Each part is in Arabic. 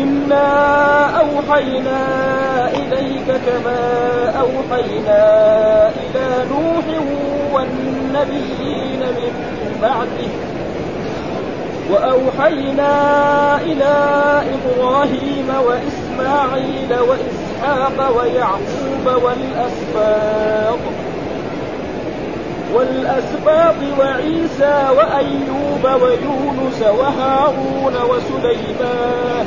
إنا أوحينا إليك كما أوحينا إلى نوح والنبيين من بعده وأوحينا إلى إبراهيم وإسماعيل وإسحاق ويعقوب والأسباط والأسباط وعيسى وأيوب ويونس وهارون وسليمان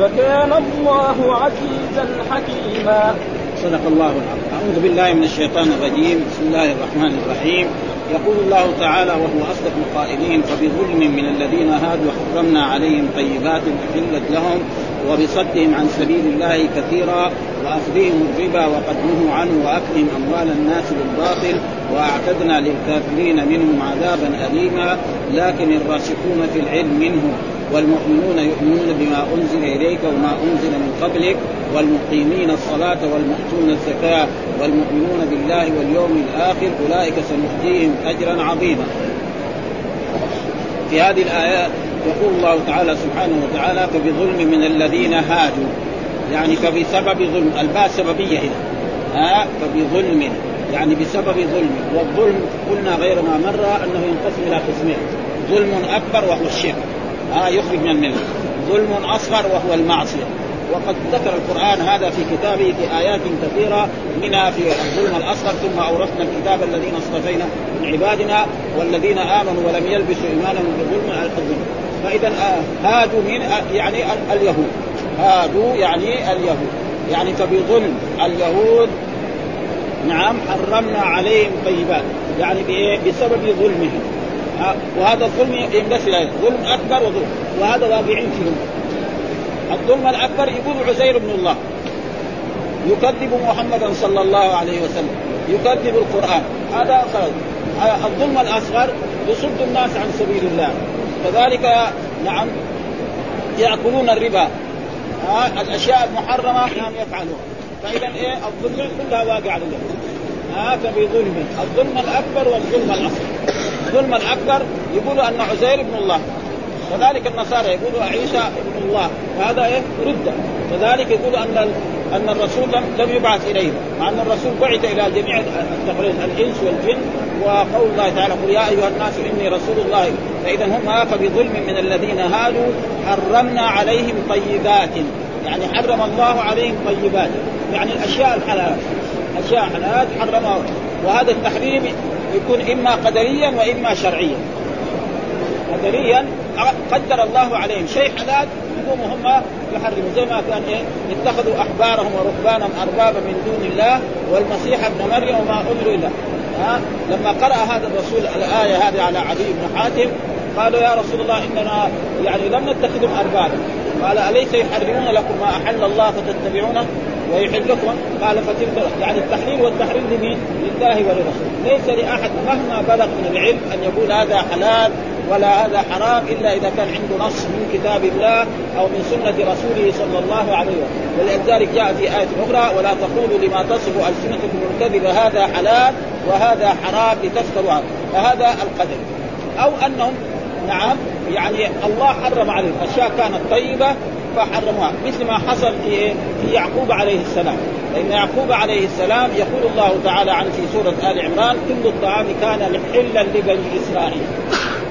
وكان الله عزيزا حكيما. صدق الله العظيم. أعوذ بالله من الشيطان الرجيم. بسم الله الرحمن الرحيم. يقول الله تعالى وهو أصدق القائلين فبظلم من الذين هادوا حرمنا عليهم طيبات أحلت لهم وبصدهم عن سبيل الله كثيرا وأخذهم الربا وقد نهوا عنه وأكلهم أموال الناس بالباطل وأعتدنا للكافرين منهم عذابا اليما. لكن الراسخون في العلم منهم والمؤمنون يؤمنون بما أنزل إليك وما أنزل من قبلك والمقيمين الصلاة والمؤتون الزكاة والمؤمنون بالله واليوم الآخر أولئك سنؤتيهم اجرا عظيما. في هذه الايات يقول الله تعالى سبحانه وتعالى فبظلم من الذين هادوا. يعني فبسبب ظلم الباء سببية هنا. ها؟ فبظلم يعني بسبب ظلم. والظلم قلنا غير ما مر أنه ينقسم إلى قسمين ظلم أكبر وهو الشرك. ها يخرج من الملة. ظلم أصغر وهو المعصية. وقد ذكر القرآن هذا في كتابه في آيات كثيرة منها في الظلم الأصغر ثم أورثنا الكتاب الذين اصطفينا من عبادنا والذين آمنوا ولم يلبسوا إيمانهم بظلم الظلم فإذا هادوا من يعني اليهود. هادوا يعني اليهود. يعني فبظلم اليهود نعم حرمنا عليهم طيبات. يعني؟ بسبب ظلمهم. وهذا الظلم ينقسم إلى ظلم أكبر وظلم. وهذا واقعين فيهم الظلم الأكبر يقول عزير بن الله. يكذب محمدا صلى الله عليه وسلم. يكذب القرآن. هذا خلاص. الظلم الأصغر يصد الناس عن سبيل الله. كذلك نعم يأكلون الربا. ها الأشياء المحرمة نعم يفعلون. فإذا إيه الظلم كلها واقع لله ها فبظلم. الظلم الأكبر والظلم الأصغر. الظلم الأكبر يقول أن عزير ابن الله. كذلك النصارى يقولوا عيسى ابن الله. وهذا إيه؟ رده كذلك يقولوا أن أن الرسول لم لم يبعث إليهم. مع أن الرسول بعث إلى جميع التقرير الإنس والجن. وقول الله تعالى قل يا أيها الناس إني رسول الله. فإذا هم فبظلم من الذين هادوا حرمنا عليهم طيبات. يعني حرم الله عليهم طيبات. يعني الأشياء الحلال. أشياء حلال حرمها. وهذا التحريم يكون إما قدريا وإما شرعيا. قدريا قدر الله عليهم. شيء حلال يقوموا هم يحرموا زي ما كان إيه؟ اتخذوا أحبارهم ورهبانهم اربابا من دون الله والمسيح ابن مريم وما أمروا إلا. ها؟ لما قرأ هذا الرسول الآية هذه على عدي بن حاتم قالوا يا رسول الله إننا يعني لم نتخذهم أربابا. قال أليس يحرمون لكم ما أحل الله فتتبعونه ويحل لكم قال فتلك يعني التحليل والتحريم لمين؟ لله ولرسوله. ليس لأحد مهما بلغ من العلم أن يقول هذا حلال ولا هذا حرام إلا إذا كان عنده نص من كتاب الله أو من سنة رسوله صلى الله عليه وسلم. ولذلك جاء في آية أخرى ولا تقولوا لما تصف ألسنتكم الكذب هذا حلال وهذا حرام لتفتروا فهذا القدر. أو أنهم نعم يعني الله حرم عليهم اشياء كانت طيبة فحرموها مثل ما حصل في في يعقوب عليه السلام. فإن يعقوب عليه السلام يقول الله تعالى عنه في سورة آل عمران كل الطعام كان حلا لبني إسرائيل.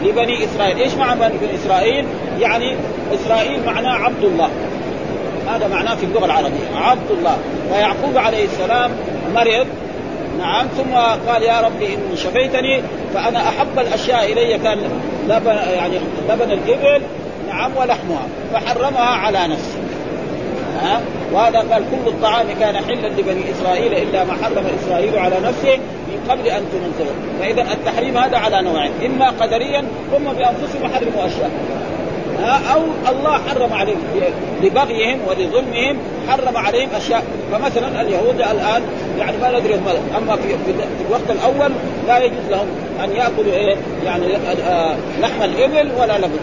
لبني إسرائيل، إيش معنى بني إسرائيل؟ يعني إسرائيل معناه عبد الله. هذا معناه في اللغة العربية عبد الله. فيعقوب عليه السلام مرض نعم ثم قال يا ربي إن شفيتني فأنا أحب الأشياء إلي كان لبن يعني لبن الإبل نعم ولحمها فحرمها على نفسه ها؟ وهذا قال كل الطعام كان حلا لبني إسرائيل إلا ما حرم إسرائيل على نفسه من قبل أن تنزل فإذا التحريم هذا على نوعين إما قدريا هم بأنفسهم حرموا أشياء. أو الله حرم عليهم لبغيهم ولظلمهم حرم عليهم أشياء. فمثلا اليهود الآن يعني ما ندري اما في, الوقت الأول لا يجوز لهم أن يأكلوا إيه؟ يعني آه، لحم الإبل ولا لبن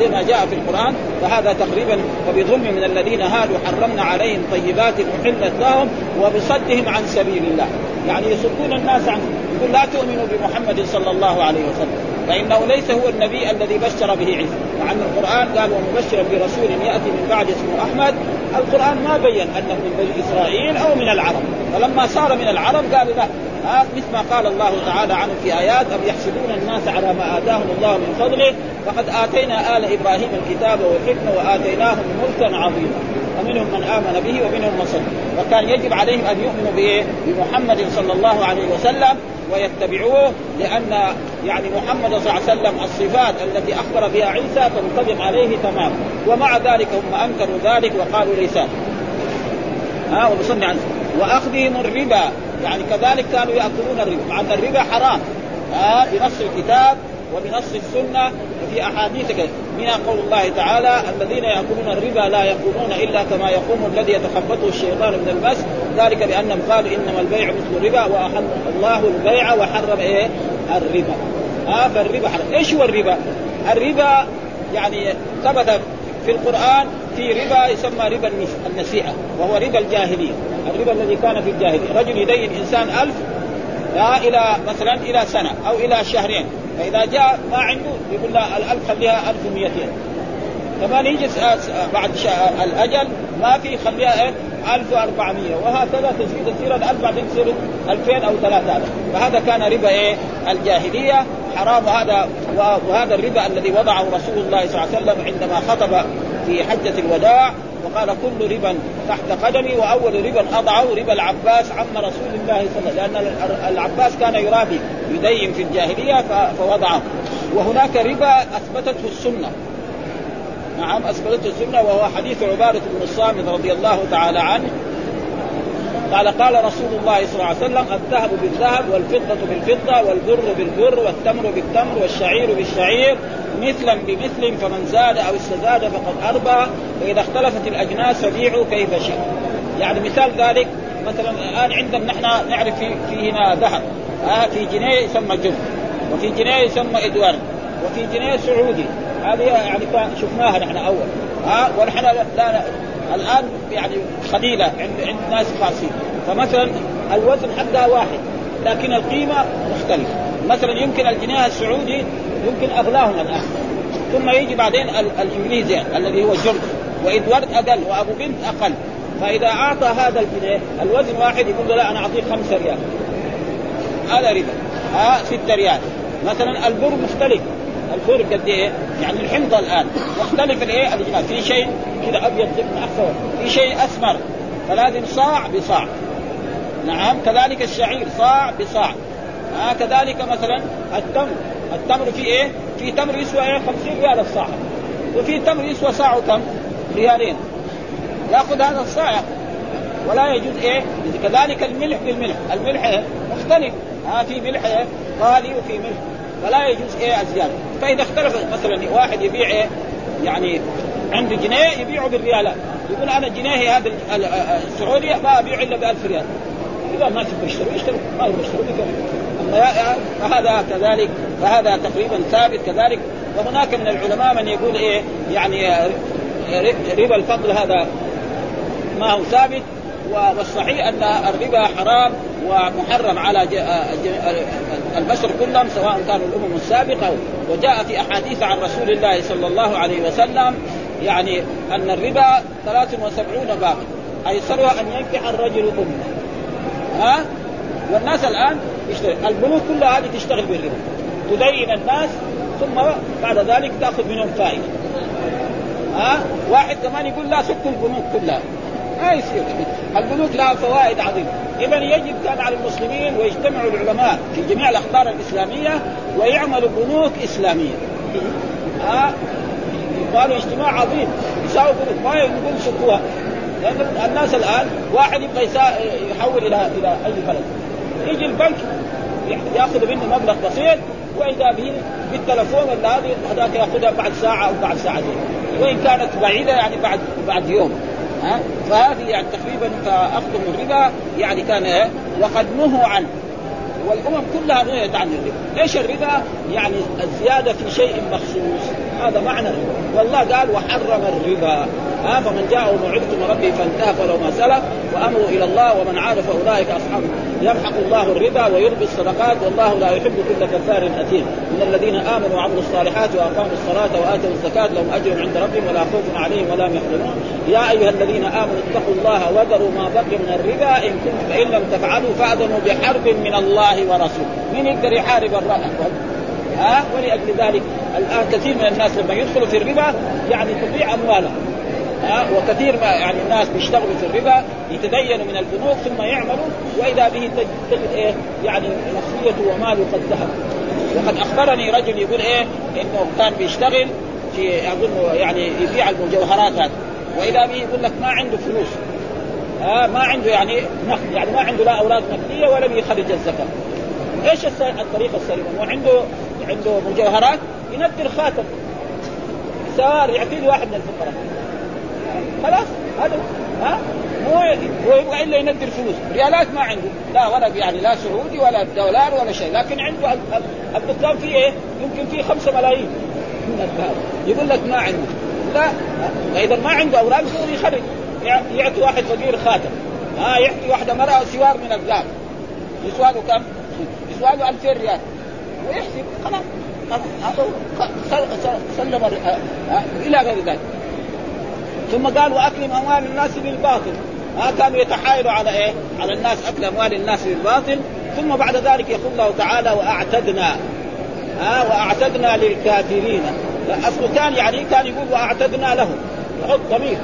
زي ما جاء في القرآن فهذا تقريبا وبظلم من الذين هادوا حرمنا عليهم طيبات أحلت لهم وبصدهم عن سبيل الله. يعني يصدون الناس عنه يقول لا تؤمنوا بمحمد صلى الله عليه وسلم. فانه ليس هو النبي الذي بشر به عيسى. مع أن القرآن قال ومبشرا برسول يأتي من بعد اسمه أحمد القرآن ما بين أنه من بني إسرائيل أو من العرب. فلما صار من العرب قالوا لا آه مثل ما قال الله تعالى عنه في آيات ام يحسدون الناس على ما اتاهم الله من فضله؟ فقد اتينا ال إبراهيم الكتاب والحكمه واتيناهم ملكا عظيما. ومنهم من امن به ومنهم من صدق. وكان يجب عليهم ان يؤمنوا؟ بمحمد صلى الله عليه وسلم ويتبعوه لأن يعني محمد صلى الله عليه وسلم الصفات التي اخبر بها عيسى تنطبق عليه تماما. ومع ذلك هم انكروا ذلك وقالوا ليس. ها وبصنع عنه وأخذهم الربا. يعني كذلك كانوا يأكلون الربا. مع أن الربا حرام. ها بنص الكتاب وبنص السنة وفي أحاديث من قول الله تعالى الذين يأكلون الربا لا يقومون إلا كما يقوم الذي يتخبطه الشيطان من المس. ذلك بأنهم قالوا إنما البيع مثل الربا وأحل الله البيع وحرم إيه؟ الربا. ها فالربا حرام. إيش هو الربا؟ الربا يعني ثبت في القرآن في ربا يسمى ربا النسيئه وهو ربا الجاهلية. الربا الذي كان في الجاهلية. رجل يدين إنسان ألف لا إلى مثلا إلى سنة أو إلى شهرين. فإذا جاء ما عنده يقول له الألف خليها 1200 كمان يجي بعد الأجل ما في خليها إيه 1400 وهكذا تزيد تصير الألف بعدين تصير 2000 أو 3000 فهذا كان ربا إيه؟ الجاهلية. حرام هذا وهذا الربا الذي وضعه رسول الله صلى الله عليه وسلم عندما خطب في حجة الوداع وقال كل ربا تحت قدمي وأول ربا أضعه ربا العباس عم رسول الله صلى الله عليه وسلم. لأن العباس كان يرابي يدين في الجاهلية فوضعه. وهناك ربا أثبتته السنة. نعم أثبتته السنة وهو حديث عبادة بن الصامت رضي الله تعالى عنه. قال قال رسول الله صلى الله عليه وسلم الذهب بالذهب والفضة بالفضة والبر بالبر والتمر بالتمر والشعير بالشعير مثلا بمثل فمن زاد أو استزاد فقد أربى وإذا اختلفت الأجناس فبيعوا كيف شئت يعني مثال ذلك مثلا الآن عندنا نحن نعرف في, في هنا ذهب. آه في جنيه يسمى جزء وفي جنيه يسمى إدوار وفي جنيه سعودي. هذه يعني شفناها نحن أول. آه ونحن لا الآن يعني قليلة عند عند ناس خاصين فمثلا الوزن حقها واحد لكن القيمة مختلفه مثلا يمكن الجنيه السعودي يمكن أغلاهم الآن. ثم يجي بعدين الإنجليزي الذي هو جرد. وإدوارد أقل وأبو بنت أقل. فإذا أعطى هذا الجنيه الوزن واحد يقول له لا أنا اعطيك خمسة ريال. هذا ربا. ها ستة ريال. مثلا البر مختلف. البر قد إيه؟ يعني الحنطه الآن مختلف الإيه؟ الاجناس في شيء كذا أبيض من احسن في شيء أسمر فلازم صاع بصاع نعم كذلك الشعير صاع بصاع آه كذلك مثلا التمر التمر في إيه؟ في تمر يسوى إيه 50 ريال الصاع وفي تمر يسوى صاع كم؟ ريالين يأخذ هذا الصاع ولا يجوز إيه؟ كذلك الملح بالملح، الملح؟ مختلف آه في ملح؟ غالي وفي ملح فلا يجوز إيه الزياده، فإذا اختلف مثلا واحد يبيع إيه؟ يعني عنده جنيه يبيعه بالريالات، يقول أنا جنيهي هذا السعودي ما ابيعه إلا ب 1000 ريال. إذا الناس يبغوا يشتروا يشتروا ما يبغوا يشتروا أما فهذا كذلك فهذا تقريبا ثابت كذلك. وهناك من العلماء من يقول إيه؟ يعني ربا الفضل هذا ما هو ثابت. والصحيح أن الربا حرام. ومحرم على البشر كلهم سواء كانوا الأمم السابقة. وجاء في أحاديث عن رسول الله صلى الله عليه وسلم يعني أن الربا 73 بابا ايسرها أن ينكح الرجل أمه. ها؟ والناس الآن يشتغل البنوك كلها هذه تشتغل بالربا. تدين الناس ثم بعد ذلك تأخذ منهم فائدة. ها؟ واحد كمان يقول لا سكوا البنوك كلها. ما يصير البنوك لها فوائد عظيمة. إذا يجب كان على المسلمين ويجتمعوا العلماء في جميع الاخبار الإسلامية ويعملوا بنوك إسلامية. ها قالوا اجتماع عظيم. يساوي بنوك. ما يقول سكوها لأن الناس الآن واحد يبغى يحول إلى إلى أي بلد. يجي البنك يأخذ منه مبلغ بسيط وإذا به بالتلفون ولا هذه هذاك يأخذها بعد ساعة أو بعد ساعتين. وإن كانت بعيدة يعني بعد بعد يوم. ها؟ فهذه يعني تقريبا فاخذهم الربا يعني كان وقد نهوا عنه. والأمم كلها نهيت عن الربا، ليش الربا؟ يعني الزيادة في شيء مخصوص، هذا معنى الربا، والله قال وحرم الربا، ها؟ فمن جاءه موعظة من ربه فانتهى فلو ما سلف وامره إلى الله ومن عاد فأولئك أصحاب يمحق الله الربا ويربي الصدقات والله لا يحب كل كفار أثيم. من الذين آمنوا وعملوا الصالحات وأقاموا الصلاة وآتوا الزكاة لهم أجر عند ربهم ولا خوف عليهم ولا هم يحزنون. يا أيها الذين آمنوا اتقوا الله وذروا ما بقي من الربا إن كنتم فإن لم تفعلوا فأذنوا بحرب من الله ورسوله. من يقدر يحارب الرب ها؟ ولأجل ذلك الآن كثير من الناس لما يدخلوا في الربا يعني تضيع أموالهم. ها وكثير ما يعني الناس بيشتغلوا في الربا يتدينوا من البنوك ثم يعملوا وإذا به تجد إيه يعني نفسيته وماله قد ذهب. وقد أخبرني رجل يقول إيه إنه كان بيشتغل في أظن يعني يبيع المجوهرات هذه. وإذا به يقول لك ما عنده فلوس. ها ما عنده يعني نقد يعني ما عنده لا اوراق نقدية ولا بيخرج الزكاة. إيش الطريقة السليمة؟ هو عنده عنده مجوهرات ينزل خاتم صار يعطيه واحد من الفقراء. خلاص هذا ها مو هو يبغى الا ينقل فلوس ريالات ما عنده لا ولا يعني لا سعودي ولا دولار ولا شيء لكن عنده الدكان فيه إيه يمكن فيه خمسة ملايين من الذهب يقول لك ما عنده لا فاذا ما عنده اوراق يقول يخرج يعطي واحد فقير خاتم ها يعطي واحدة مرأة سوار من الذهب يسوى له كم؟ يسوى له 2000 ريال ويحسب خلاص سلم إلى غير ذلك ثم قال واكلم أموال الناس بالباطل ها كانوا يتحايلوا على إيه؟ على الناس اكل أموال الناس بالباطل ثم بعد ذلك يقول الله تعالى وأعتدنا ها وأعتدنا للكافرين اصله كان يعني كان يقول وأعتدنا لهم يحط ضمير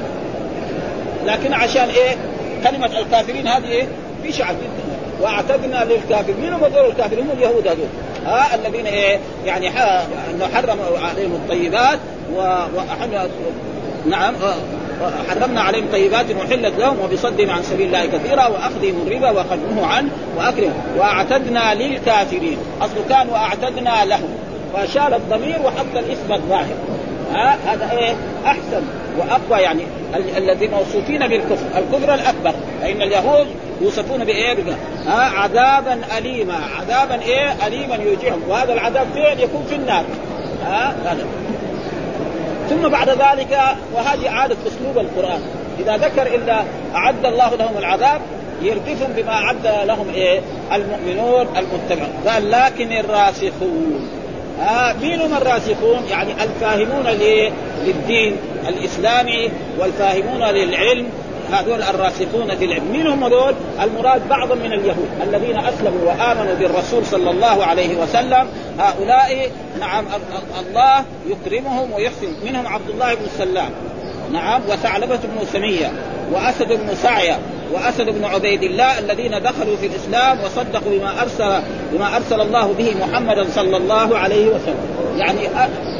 لكن عشان إيه؟ كلمة الكافرين هذه إيه؟ في شعب جدا وأعتدنا للكافرين مين هم هذول الكافرين؟ هم اليهود هذول ها الذين إيه؟ يعني إنه حرم عليهم الطيبات وأحل نعم حرمنا عليهم طيبات وحلت لهم وبصدهم عن سبيل الله كثيرا وأخذهم الربا وخدمه عنه واكلهم وأعتدنا للكافرين. اصله كان واعتدنا لهم. فشال الضمير وحط الاسم الظاهر. هذا إيه؟ أحسن وأقوى يعني. الذين موصوفين بالكفر. الكفر الأكبر. فإن اليهود يوصفون بإيه؟ ها؟ عذابا اليما. عذابا إيه؟ اليما يوجعهم. وهذا العذاب فين يكون في النار. ها؟ هذا. ثم بعد ذلك وهذه عادة أسلوب القرآن. إذا ذكر إلا أعد الله لهم العذاب يردفهم بما أعد لهم إيه؟ المؤمنون المتبعون. قال لكن الراسخون. آه مين هم الراسخون؟ يعني الفاهمون للدين الإسلامي والفاهمون للعلم هذول الراسخون في العلم، مين هم هذول؟ المراد بعض من اليهود الذين أسلموا وآمنوا بالرسول صلى الله عليه وسلم، هؤلاء نعم الله يكرمهم ويحسن، منهم عبد الله بن سلام، نعم وثعلبة بن سمية وأسد بن سعية وأسد بن عبيد الله الذين دخلوا في الإسلام وصدقوا بما أرسل بما أرسل الله به محمدا صلى الله عليه وسلم. يعني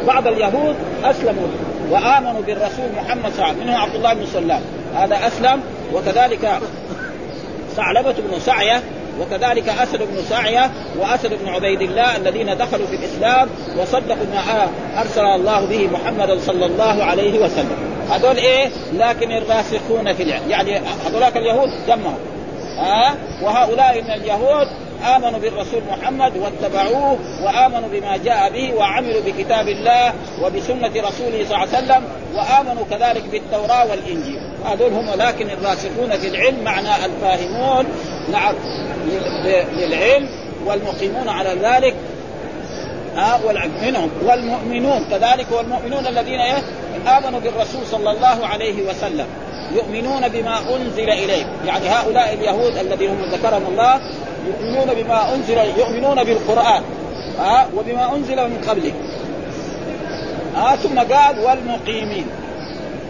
بعض اليهود أسلموا وآمنوا بالرسول محمد صلى الله عليه وسلم. منهم عبد الله بن سلام هذا أسلم وكذلك ثعلبة بن سعية وكذلك أسد بن سعية وأسد بن عبيد الله الذين دخلوا في الإسلام وصدقوا ما أرسل الله به محمدا صلى الله عليه وسلم. هذول إيه؟ لكن الراسخون في العلم يعني هذولاك اليهود جمعوا. ها؟ وهؤلاء من اليهود آمنوا بالرسول محمد واتبعوه وآمنوا بما جاء به وعملوا بكتاب الله وبسنة رسوله صلى الله عليه وسلم وآمنوا كذلك بالتوراة والإنجيل. هذول هم لكن الراسخون في العلم معنى الفاهمون نعم للعلم والمقيمون على ذلك. ها منهم والمؤمنون كذلك والمؤمنون الذين آمنوا بالرسول صلى الله عليه وسلم. يؤمنون بما أنزل اليه يعني هؤلاء اليهود الذين هم ذكرهم الله يؤمنون بما انزل يؤمنون بالقرآن. ها؟ وبما أنزل من قبله ها؟ ثم قال والمقيمين.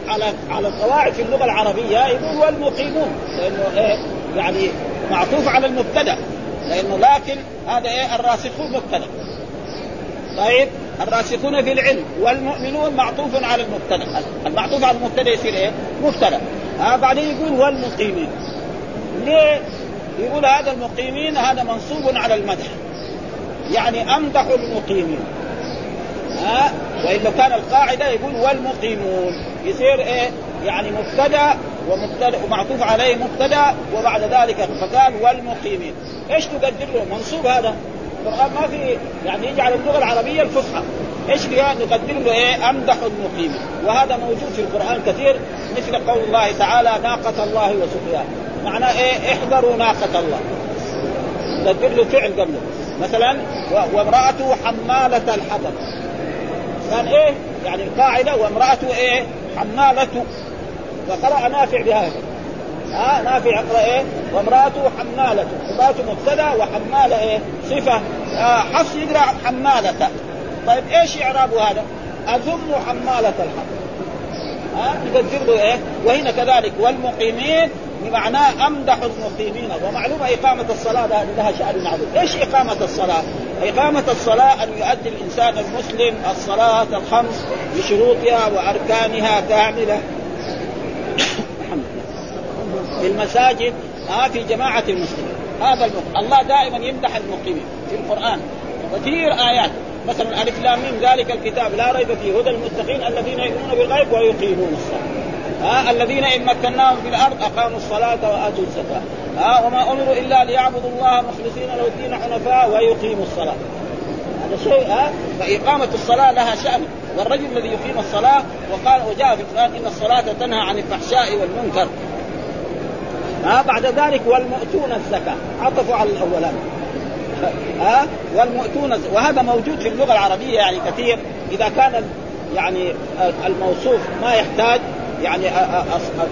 على على القواعد في اللغة العربية يقول والمقيمون. لأنه إيه؟ يعني معطوف على المبتدأ. لأنه لكن هذا إيه؟ الراسخون مبتدأ. طيب؟ الراسخون في العلم. والمؤمنون معطوف على المبتدأ. المعطوف على المبتدأ يصير إيه؟ مبتدأ. ها؟ بعدين يقول والمقيمين. ليه؟ يقول هذا المقيمين هذا منصوب على المدح. يعني أمدح المقيمين. ها؟ واذا كان القاعدة يقول والمقيمون. يصير إيه؟ يعني مبتدأ ومبتدأ ومعطوف عليه مبتدأ وبعد ذلك فقال والمقيمين. إيش تقدر له؟ منصوب هذا. القران ما في يعني يجعل اللغة العربية الفصحى إيش نقدم له إيه؟ أمدح المقيمين وهذا موجود في القرآن كثير مثل قول الله تعالى ناقة الله وسقياها. معناه إيه؟ احذروا ناقة الله. نقدر له فعل قبله مثلا وامرأته حمالة الحطب. كان إيه؟ يعني القاعده وامرأته إيه؟ حمالة. وقرأ نافع بهذا ها نافع يقرا إيه؟ وامرأته حمالة. امرأته مبتدأ وحمالة إيه؟ صفة. آه حفص يقرأ حمالة. طيب إيش إعراب هذا؟ أذم حمالة الحق. ها نقدر له إيه؟ وهنا كذلك والمقيمين بمعناه أمدح المقيمين. ومعلومة إقامة الصلاة لها شأن عظيم، إيش إقامة الصلاة؟ إقامة الصلاة أن يؤدي الإنسان المسلم الصلاة الخمس بشروطها وأركانها كاملة. في المساجد آه في جماعة المسلمين. هذا المقيم. الله دائما يمدح المقيمين في القرآن. كثير آيات. مثلا ألف لام ذلك الكتاب لا ريب فيه هدى المتقين الذين يؤمنون بالغيب ويقيمون الصلاة. آه الذين إن مكناهم في الأرض أقاموا الصلاة وآتوا الزكاة. آه وما أمروا إلا ليعبدوا الله مخلصين له الدين حنفاء ويقيموا الصلاة. هذا شيء ها فإقامة الصلاة لها شأن. والرجل الذي يقيم الصلاة وقال وجاء في القرآن إن الصلاة تنهى عن الفحشاء والمنكر. ها بعد ذلك والمؤتون الزكاة. عطفوا على الأولان. ها والمؤتون وهذا موجود في اللغة العربية يعني كثير. إذا كان يعني الموصوف ما يحتاج يعني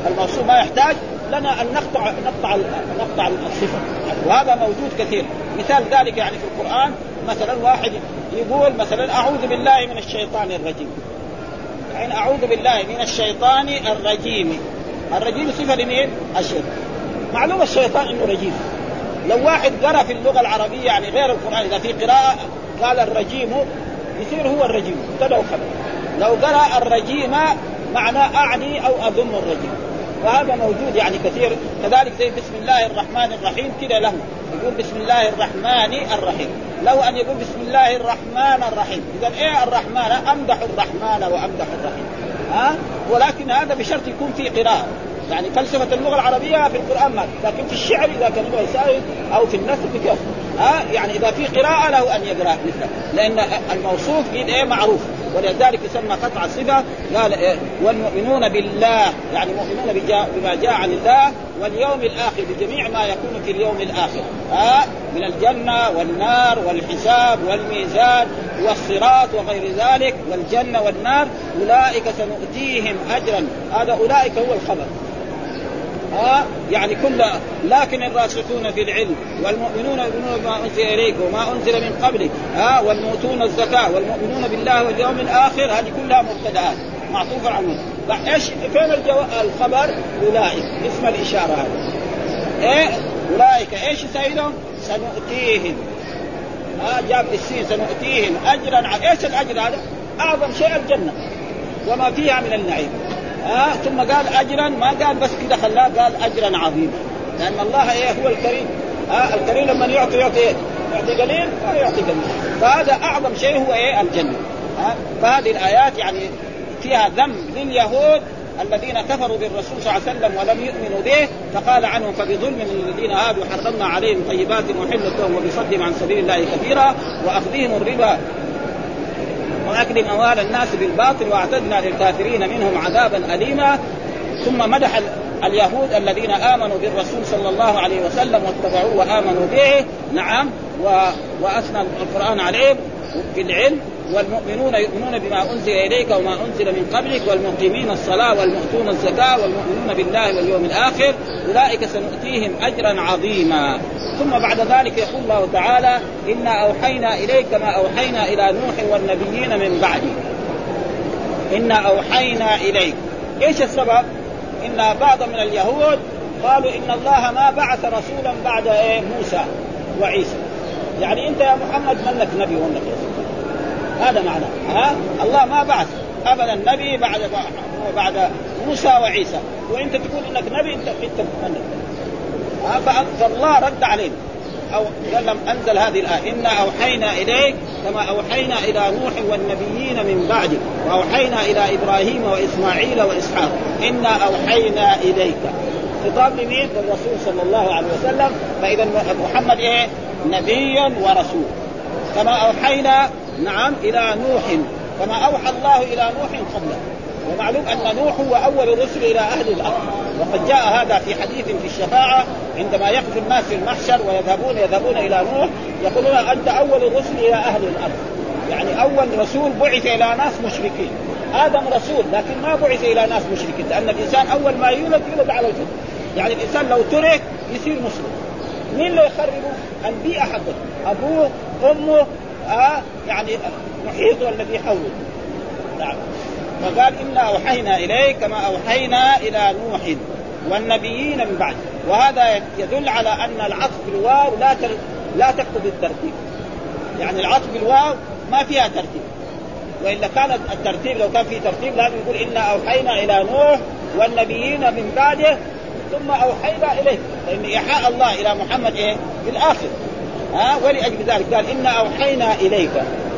الموصوف ما يحتاج لنا أن نقطع نقطع نقطع الصفة. وهذا موجود كثير. مثال ذلك يعني في القرآن مثلا واحد يقول مثلا أعوذ بالله من الشيطان الرجيم. يعني أعوذ بالله من الشيطان الرجيم. الرجيم صفة لمين؟ الشيطان معلوم الشيطان إنه رجيم. لو واحد قرأ في اللغة العربية يعني غير القرآن إذا في قراءة قال الرجيم يصير هو الرجيم ابتدا وخبر لو قرأ الرجيم معناه أعني أو أذم الرجيم. وهذا موجود يعني كثير. كذلك زي بسم الله الرحمن الرحيم كذا له. يقول بسم الله الرحمن الرحيم. له أن يقول بسم الله الرحمن الرحيم. إذا إيه الرحمن؟ أمدح الرحمن وأمدح الرحيم. ها؟ ولكن هذا بشرط يكون في قراءة. يعني فلسفة اللغة العربية في القرآن ما لكن في الشعر إذا كان هو يساوي أو في النثر بكيف ها؟ يعني إذا في قراءة له أن يقرأ مثله لأن الموصوف قيد إيه؟ معروف. ولذلك يسمى قطع صفه قال إيه؟ والمؤمنون بالله يعني مؤمنون بما جاء عن الله واليوم الآخر بجميع ما يكون في اليوم الآخر ها؟ من الجنة والنار والحساب والميزان والصراط وغير ذلك والجنة والنار أولئك سنؤتيهم اجرا. هذا أولئك هو الخبر. ها يعني كل لكن الراسخون في العلم والمؤمنون يؤمنون بما أنزل إليك وما أنزل من قبلك ها والمؤتون الزكاة والمؤمنون بالله واليوم الآخر هذه كلها مبتدات معطوفة على إيش فين. الخبر؟ أولئك. اسم الإشارة هذا. إيه؟ أولئك. إيش سيدهم؟ سنؤتيهم. ها جاب السين سنؤتيهم اجرا إيش الأجر هذا؟ أعظم شيء الجنة. وما فيها من النعيم. ها آه ثم قال اجرا ما قال بس كذا خلاه قال اجرا عظيما لأن الله إيه هو الكريم ها آه الكريم لما يعطي يعطي إيه؟ يعطي قليل ولا يعطي قليل فهذا أعظم شيء هو إيه؟ الجنة ها آه فهذه الآيات يعني فيها ذم لليهود الذين كفروا بالرسول صلى الله عليه وسلم ولم يؤمنوا به فقال عنهم فبظلم من الذين هادوا حرمنا عليهم طيبات وحلت لهم وبصدهم عن سبيل الله كثيرا وأخذهم الربا واكل اموال الناس بالباطل وأعتدنا للكافرين منهم عذابا أليما. ثم مدح اليهود الذين آمنوا بالرسول صلى الله عليه وسلم واتبعوه وآمنوا به. نعم وأثنى القرآن عليهم في العلم والمؤمنون يؤمنون بما أنزل إليك وما أنزل من قبلك والمقيمين الصلاة والمؤتون الزكاة والمؤمنون بالله واليوم الآخر أولئك سنؤتيهم اجرا عظيما. ثم بعد ذلك يقول الله تعالى إنا أوحينا إليك كما أوحينا إلى نوح والنبيين من بعده. إنا أوحينا إليك. إيش السبب؟ إن بعض من اليهود قالوا إن الله ما بعث رسولا بعد إيه؟ موسى وعيسى. يعني أنت يا محمد منك نبي ومنك رسول. هذا معناه. ها؟ الله ما بعث أبدا نبي بعد بعد موسى وعيسى. وإنت تقول إنك نبي انت إنت فالله رد علينا أو لم أنزل هذه الآية. إنا أوحينا إليك كما أوحينا إلى نوح والنبيين من بعده وأوحينا إلى إبراهيم وإسماعيل وإسحاق. إنا أوحينا إليك. خطاب لمين؟ للرسول صلى الله عليه وسلم. فإذا محمد إيه؟ نبي ورسول. كما أوحينا نعم إلى نوح. كما أوحى الله إلى نوح قبله. ومعلوم أن نوح هو أول الرسل إلى أهل الأرض. وقد جاء هذا في حديث في الشفاعة عندما يقف الناس في المحشر ويذهبون يذهبون إلى نوح يقولون أنت أول الرسل إلى أهل الأرض. يعني أول رسول بعث إلى ناس مشركين. آدم رسول لكن ما بعث إلى ناس مشركين لأن الإنسان أول ما يولد يولد على الفطره يعني الإنسان لو ترك يصير مسلم. مين اللي يخربه؟ البيئه حقته أبوه أمه آه يعني محيط الذي حوله. نعم. فقال إنا أوحينا إليك كما أوحينا إلى نوح والنبيين من بعد. وهذا يدل على أن العطف بالواو لا لا تقتضي الترتيب. يعني العطف بالواو ما فيها ترتيب. وإلا كان الترتيب لو كان في ترتيب لازم يقول إنا أوحينا إلى نوح والنبيين من بعده ثم أوحينا اليك لأن إيحاء الله إلى محمد إيه؟ في الآخر. ها ولأجل ذلك قال إنا أوحينا إليك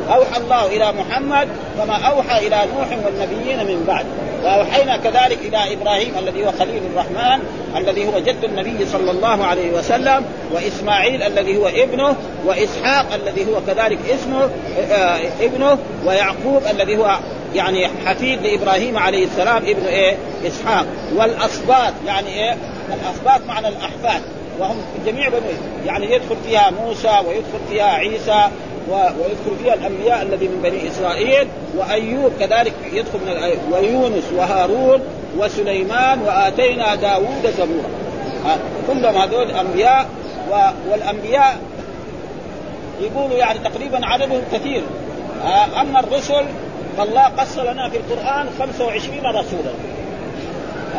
أوحى الله إلى محمد كما أوحى إلى نوح والنبيين من بعد وأوحينا كذلك إلى إبراهيم الذي هو خليل الرحمن الذي هو جد النبي صلى الله عليه وسلم وإسماعيل الذي هو ابنه وإسحاق الذي هو كذلك اسمه آه ابنه ويعقوب الذي هو يعني حفيد لإبراهيم عليه السلام ابن إيه؟ إسحاق والاسباط يعني إيه؟ الاسباط معنى الأحفاد وهم جميع بني يعني يدخل فيها موسى ويدخل فيها عيسى ويدخل فيها الأنبياء الذي من بني إسرائيل وأيوب كذلك يدخل من ويونس وهارون وسليمان وآتينا داوود زبورا. كلهم هذول انبياء والأنبياء يقولوا يعني تقريبا عددهم كثير. أما الرسل فالله قص لنا في القرآن 25 رسولا.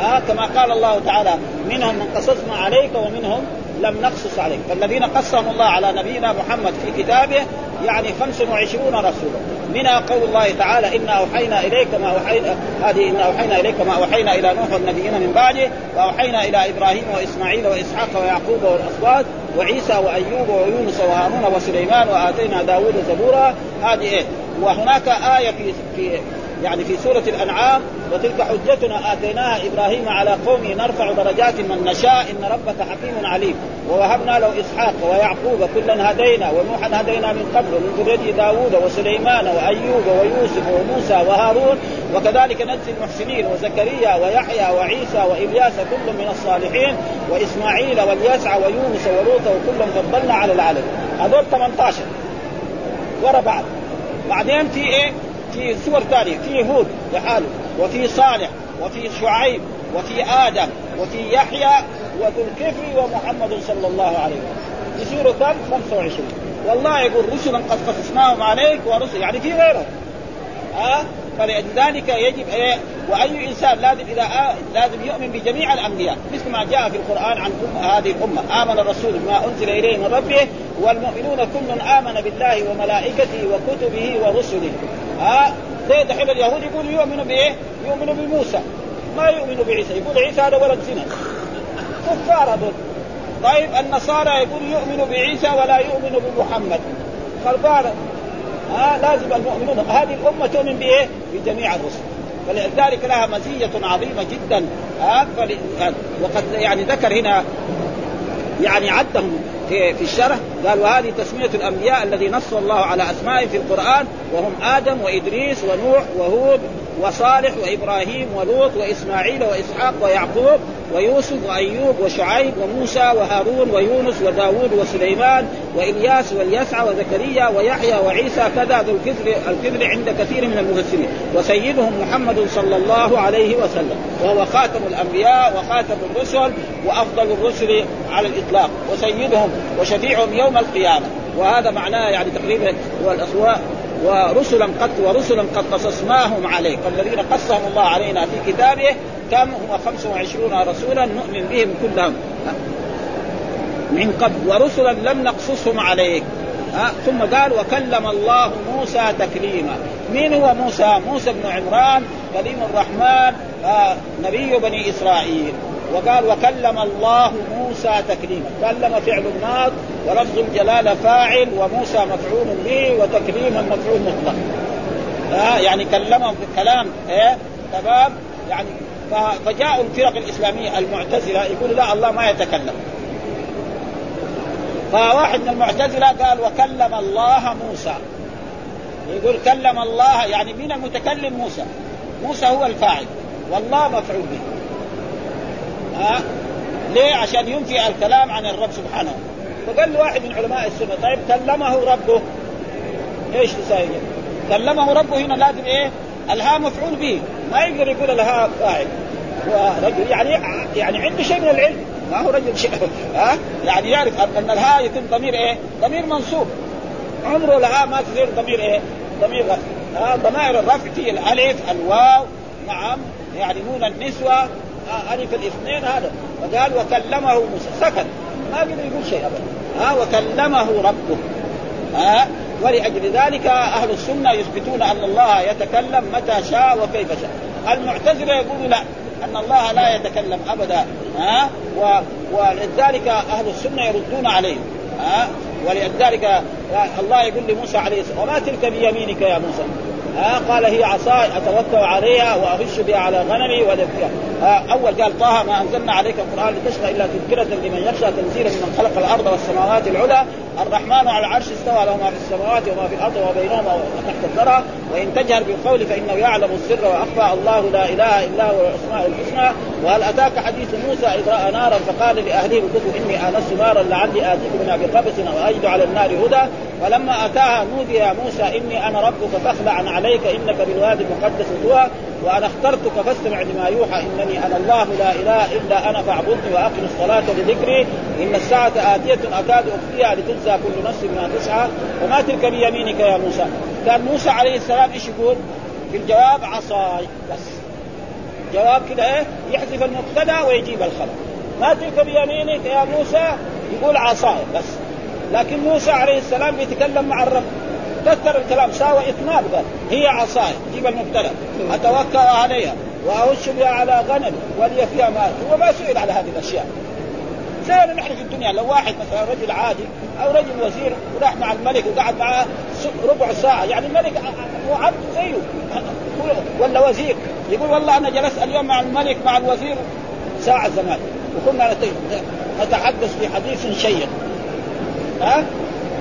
ها كما قال الله تعالى منهم من قصصنا عليك ومنهم لم نقصص عليك. فالذين قصهم الله على نبينا محمد في كتابه يعني 25 رسولا. منها قول الله تعالى إنا أوحينا إليك كما اوحينا هذه إنا أوحينا إليك كما أوحينا إلى نوح والنبيين من بعده وأوحينا إلى إبراهيم وإسماعيل وإسحاق ويعقوب والاسباط وعيسى وأيوب ويونس وهارون وسليمان وآتينا داوود زبورا. هذه إيه؟ وهناك آية في في يعني في سورة الأنعام وتلك حجتنا آتيناها إبراهيم على قومه نرفع درجات من نشاء إن ربك حكيم عليم. ووهبنا له إسحاق ويعقوب كلا هدينا ونوحا هدينا من قبل ومن ذرية داوود وسليمان وأيوب ويوسف وموسى وهارون وكذلك نجزي المحسنين وزكريا ويحيى وعيسى وإلياس كل من الصالحين وإسماعيل واليسع ويونس ولوطا وكلا فضلنا على العالم هذول 18 ورا بعض. بعدين في إيه؟ في سور ثانية في هود لحاله وفي صالح وفي شعيب وفي آدم وفي يحيى وذو الكفر ومحمد صلى الله عليه وسلم. يصيروا كم 25 والله يقول رسلا قد قصصناهم عليك ورسل يعني في غيرهم. ها أه؟ فلذلك يجب إيه وأي إنسان لازم إذا آه لازم يؤمن بجميع الأنبياء مثل ما جاء في القرآن عن هذه الأمة. آمن الرسول بما أنزل إليه من ربه والمؤمنون كل آمن بالله وملائكته وكتبه ورسله. ها؟ زي دحين اليهود يقول يؤمن بإيه؟ يؤمن بموسى. ما يؤمن بعيسى. يقول عيسى هذا ولد زنا. كفار هذول. طيب النصارى يقول يؤمن بعيسى ولا يؤمن بمحمد. خربانة ها؟ لازم المؤمنون. هذه الأمة تؤمن بإيه؟ بجميع الرسل. فلذلك لها مزية عظيمة جدا. ها؟ وقد يعني ذكر هنا يعني عدهم. في في الشرح قال وهذه تسمية الأنبياء الذي نص الله على أسمائهم في القرآن وهم آدم وإدريس ونوح وهود وصالح وإبراهيم ولوط وإسماعيل وإسحاق ويعقوب ويوسف وأيوب وشعيب وموسى وهارون ويونس وداود وسليمان وإلياس واليسع وزكريا ويحيى وعيسى كذا ذو الكفر الكفر عند كثير من المفسرين. وسيدهم محمد صلى الله عليه وسلم. وهو خاتم الأنبياء وخاتم الرسل وأفضل الرسل على الإطلاق. وسيدهم وشفيعهم يوم القيامة. وهذا معناه يعني تقريبا هو الاسواء ورسلا قد ورسلا قد قصصناهم عليك. الذين قصهم الله علينا في كتابه كم؟ هم 25 رسولا نؤمن بهم كلهم. من قبل. ورسلا لم نقصصهم عليك. ثم قال وكلم الله موسى تكليما. مين هو موسى؟ موسى بن عمران كليم الرحمن آه نبي بني إسرائيل. وقال وكلم الله موسى تكليما. كلم فعل ماض ولفظ الجلالة فاعل وموسى مفعول به وتكليما مفعول مطلق. آه يعني كلمهم بالكلام إيه؟ تمام؟ يعني فجاءوا الفرق الإسلامية المعتزلة يقول لا الله ما يتكلم. فواحد من المعتزلة قال وكلم الله موسى. يقول كلم الله يعني مين المتكلم؟ موسى. موسى هو الفاعل. والله مفعول به. ها؟ ليه؟ عشان ينفي الكلام عن الرب سبحانه. فقال له واحد من علماء السنة طيب كلمه ربه. إيش تساوي؟ كلمه ربه هنا لازم إيه؟ الها مفعول به. ما يقدر يقول الها فاعل. هو رجل يعني يعني عنده شيء من العلم. ما هو رجل شيء. ها؟ يعني يعرف ان الها يكون ضمير إيه؟ ضمير منصوب. عمره الها ما تصير ضمير إيه؟ ضمير رفع ها؟ ضمائر الرفع في الألف الواو نعم يعني نون النسوة. الف الاثنين هذا. فقال وكلمه موسى. سكت. ما قدر يقول شيء ابدا. ها وكلمه ربه. ها ولأجل ذلك أهل السنة يثبتون أن الله يتكلم متى شاء وكيف شاء. المعتزلة يقولوا لا أن الله لا يتكلم أبدا. ها ولذلك أهل السنة يردون عليه. ها ولذلك الله يقول لموسى عليه السلام وما تلك بيمينك يا موسى؟ ها قال هي عصاي اتوكل عليها وأغش بها على غنمي وذكرها أول قال طه ما أنزلنا عليك القرآن لتشقى إلا تذكرة لمن يخشى تنزيلا ممن خلق الأرض والسماوات العلى. الرحمن على العرش استوى له ما في السماوات وما في الأرض وما بينهما تحت الثرى وإن تجهر بالقول فإنه يعلم السر وأخفى. الله لا إله إلا هو الاسماء الحسنى. وهل أتاك حديث موسى إذ رأى نارا فقال لأهله كتبوا إني آنست نارا لعلي آتيكم منها بقبس أو أجد على النار هدى. فلما أتاها نودي يا موسى إني أنا ربك فاخلع عليك إنك بالوادي المقدس طوى وأنا اخترتك فاستمع لما يوحى إنني أنا الله لا إله إلا أنا فاعبدني وأقم الصلاة لذكري إن الساعة آتية أكاد أخفيها لتجزى كل نفس بما تسعى وما تلك بيمينك يا موسى. كان موسى عليه السلام إيش يقول؟ في الجواب عصاي بس. جواب كده إيه؟ يحذف المبتدا ويجيب الخبر ما تلك بيمينك يا موسى؟ يقول عصاي بس. لكن موسى عليه السلام بيتكلم مع الرب. كثر الكلام ساوى اثنان قال هي عصاي. جيب المبتدا أتوكل عليها واهش بها على غنم ولي فيها مال. هو ما سئل على هذه الأشياء. زي نحن في الدنيا لو واحد مثلا رجل عادي أو رجل وزير وراح مع الملك وقعد معاه ربع ساعة يعني الملك هو عبد زيه. ولا وزير. يقول والله أنا جلست اليوم مع الملك مع الوزير ساعة زمان. وكنا نتحدث في حديث شيق. ها؟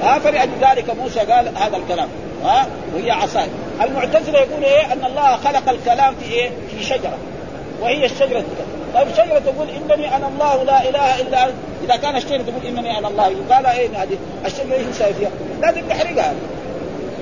ها؟ فلأجل ذلك موسى قال هذا الكلام ها؟ وهي عصاي. المعتزلة يقول إيه؟ أن الله خلق الكلام في إيه؟ في شجرة وهي الشجرة. طيب الشجرة تقول إنني أنا الله لا إله إلا أنت. إذا كان الشجرة تقول إنني أنا الله قال إيه هذه؟ الشجرة إيش يساوي فيها؟ لازم تحرقها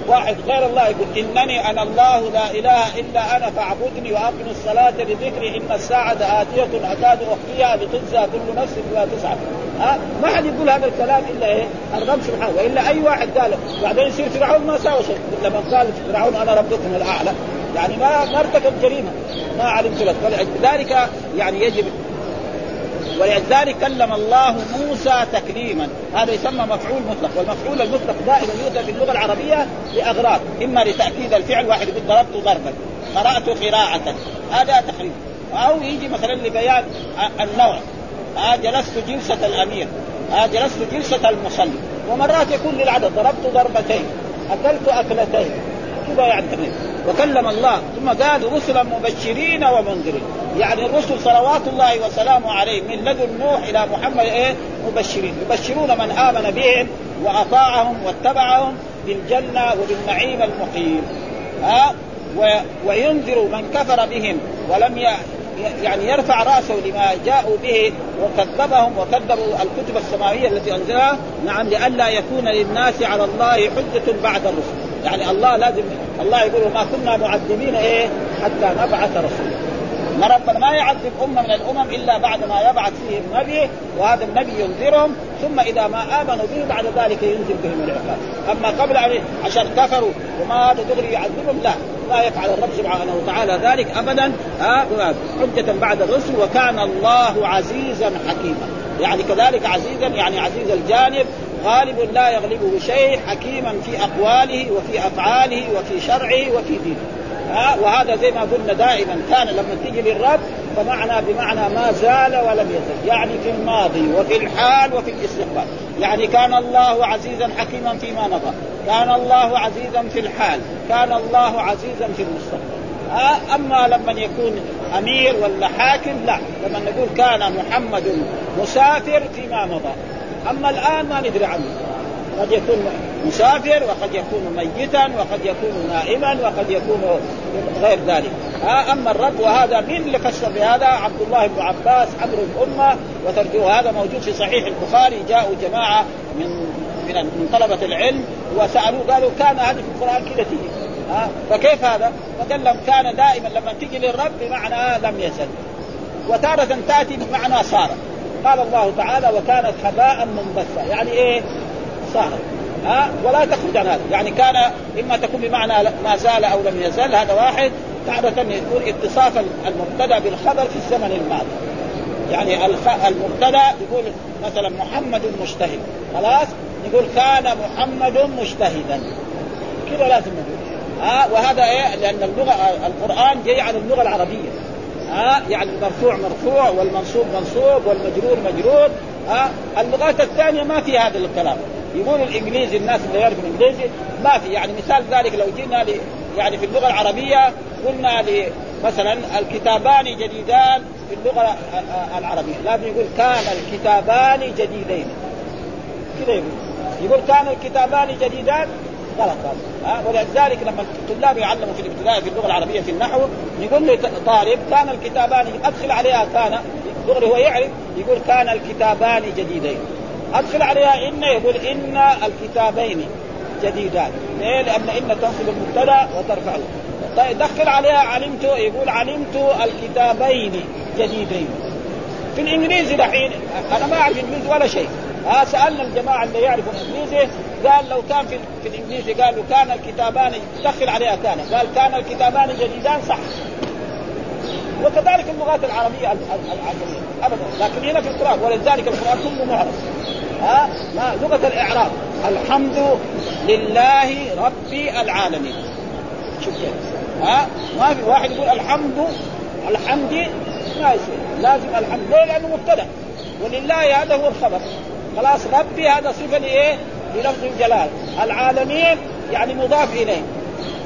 واحد غير الله يقول إنني أنا الله لا إله إلا أنا فاعبدني وأقم الصلاة لذكري إن الساعة آتية أكاد أخفيها لتجزى كل نفس بما تسعى. ها ما حد يقول هذا الكلام إلا إيه؟ الرب سبحانه. وإلا أي واحد قال بعدين يصير فرعون ما ساوى شيء. لما قال فرعون أنا ربكم الأعلى. يعني ما ما ارتكب جريمة. ما علمت لك. ولذلك يعني يجب ولذلك كلم الله موسى تكليما. هذا يسمى مفعول مطلق. والمفعول المطلق دائما يؤتى في اللغة العربية لأغراض. إما لتأكيد الفعل واحد يقول ضربت ضربا. قرأت قراءة. هذا تقريبا أو يجي مثلا لبيان النوع. آه جلست جلسة الأمير آه جلست جلسة المصلي. ومرات يكون للعدد ضربت ضربتين أكلت أكلتين. كذا يعني وكلم الله ثم قال رسلا مبشرين ومنذرين. يعني الرسل صلوات الله وسلامه عليه من لدن نوح إلى محمد إيه؟ مبشرين. يبشرون من آمن بهم وأطاعهم واتبعهم بالجنة وبالنعيم المقيم. ها؟ وينذر من كفر بهم ولم يعني يرفع رأسه لما جاءوا به وكذبهم وكذبوا الكتب السماوية التي أنزلها. نعم لئلا يكون للناس على الله حجة بعد الرسل. يعني الله لازم الله يقول ما كنا معذبين إيه؟ حتى نبعث رسولا. ما ربنا ما يعذب أمة من الأمم إلا بعد ما يبعث فيهم نبي وهذا النبي ينذرهم ثم إذا ما آمنوا به بعد ذلك ينزل بهم العقاب. أما قبل عشان كفروا وما هذا دغري يعذبهم؟ لا. لا يفعل الرب سبحانه وتعالى ذلك ابدا. حجة بعد الرسل وكان الله عزيزا حكيما. يعني كذلك عزيزا يعني عزيز الجانب غالب لا يغلبه شيء حكيما في أقواله وفي أفعاله وفي شرعه وفي دينه. ها وهذا زي ما قلنا دائما كان لما تيجي للرب فمعنى بمعنى ما زال ولم يزل يعني في الماضي وفي الحال وفي الاستقبال. يعني كان الله عزيزا حكيما فيما مضى كان الله عزيزا في الحال كان الله عزيزا في المستقبل. أما لما يكون أمير ولا حاكم لا. لما نقول كان محمد مسافر فيما مضى. أما الآن ما ندري عنه. قد يكون مسافر وقد يكون ميتا وقد يكون نائما وقد يكون غير ذلك. ها أما الرب وهذا مين اللي فسر بهذا عبد الله بن عباس حبر الامه وترجمه هذا موجود في صحيح البخاري. جاءوا جماعة من من من طلبة العلم وسألوه قالوا كان هذه في القرآن كذا تيجي ها فكيف هذا؟ فقال لهم كان دائما لما تجي للرب بمعنى لم يزل. وتارة تأتي بمعنى صار. قال الله تعالى وكانت هباء منبثا يعني إيه؟ صارت ها؟ ولا تخرج عن هذا. يعني كان إما تكون بمعنى ما زال أو لم يزل هذا واحد. تارة يكون اتصاف المبتدأ بالخبر في الزمن الماضي. يعني المبتدأ يقول مثلا محمد مجتهد. خلاص؟ نقول كان محمد مجتهدا. كذا لازم نقول. ها؟ وهذا إيه؟ لأن اللغة القرآن جاي على اللغة العربية. ها؟ يعني المرفوع مرفوع والمنصوب منصوب والمجرور مجرور. ها؟ اللغات الثانية ما في هذا الكلام. يقول الإنجليزي الناس اللي يعرفوا الإنجليزي ما في يعني مثال ذلك لو جينا لي يعني في اللغة العربية قلنا لي مثلا الكتابان جديدان في اللغة العربية. لازم يقول كان الكتابان جديدين. كذا يقول. يقول كان الكتابان جديدان؟ غلط. هذا ولذلك لما الطلاب يعلموا في الابتدائي في اللغة العربية في النحو يقول لي طالب كان الكتابان أدخل عليها كان دغري هو يعرف يقول كان الكتابان جديدين. أدخل عليها إن يقول إن الكتابين جديدان. ليه؟ لأن إن تنصب المبتدا وترفع طيب دخل عليها علمت يقول علمت الكتابين جديدين. في الإنجليزي دحين أنا ما أعرف إنجليزي ولا شيء. ها سألنا الجماعة اللي يعرفوا الانجليزي قال لو كان في, في الإنجليزي قالوا كان الكتابان دخل عليها كان قال كان الكتابان جديدان صح. وكذلك اللغات العربية العجميه ابدا. لكن هنا في القرآن ولذلك القرآن كله معرض ها؟ ما لغة الإعراب. الحمد لله رب العالمين. شوف كيف. ها؟ ما في واحد يقول الحمد الحمد ما يصير. لازم الحمد. ليه؟ لأنه مبتدأ. ولله هذا هو الخبر. خلاص ربي هذا صفه لايه؟ للفظ الجلال العالمين يعني مضاف إليه.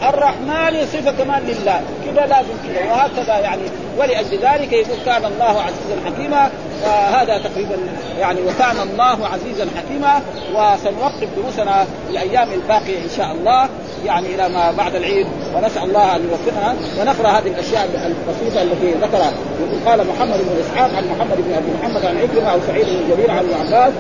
الرحمن صفة كمان لله. كذا لازم كذا وهكذا يعني ولأجل ذلك يقول كان الله عزيزا حكيما وهذا تقريبا يعني وكان الله عزيزا حكيما وسنوقف دروسنا الأيام الباقية إن شاء الله يعني إلى ما بعد العيد. ونسأل الله أن يوفقنا ونقرأ هذه الأشياء البسيطة التي ذكرها. يقول قال محمد بن إسحاق عن محمد بن أبي محمد عن عكرمة أو سعيد بن جبير عن عباس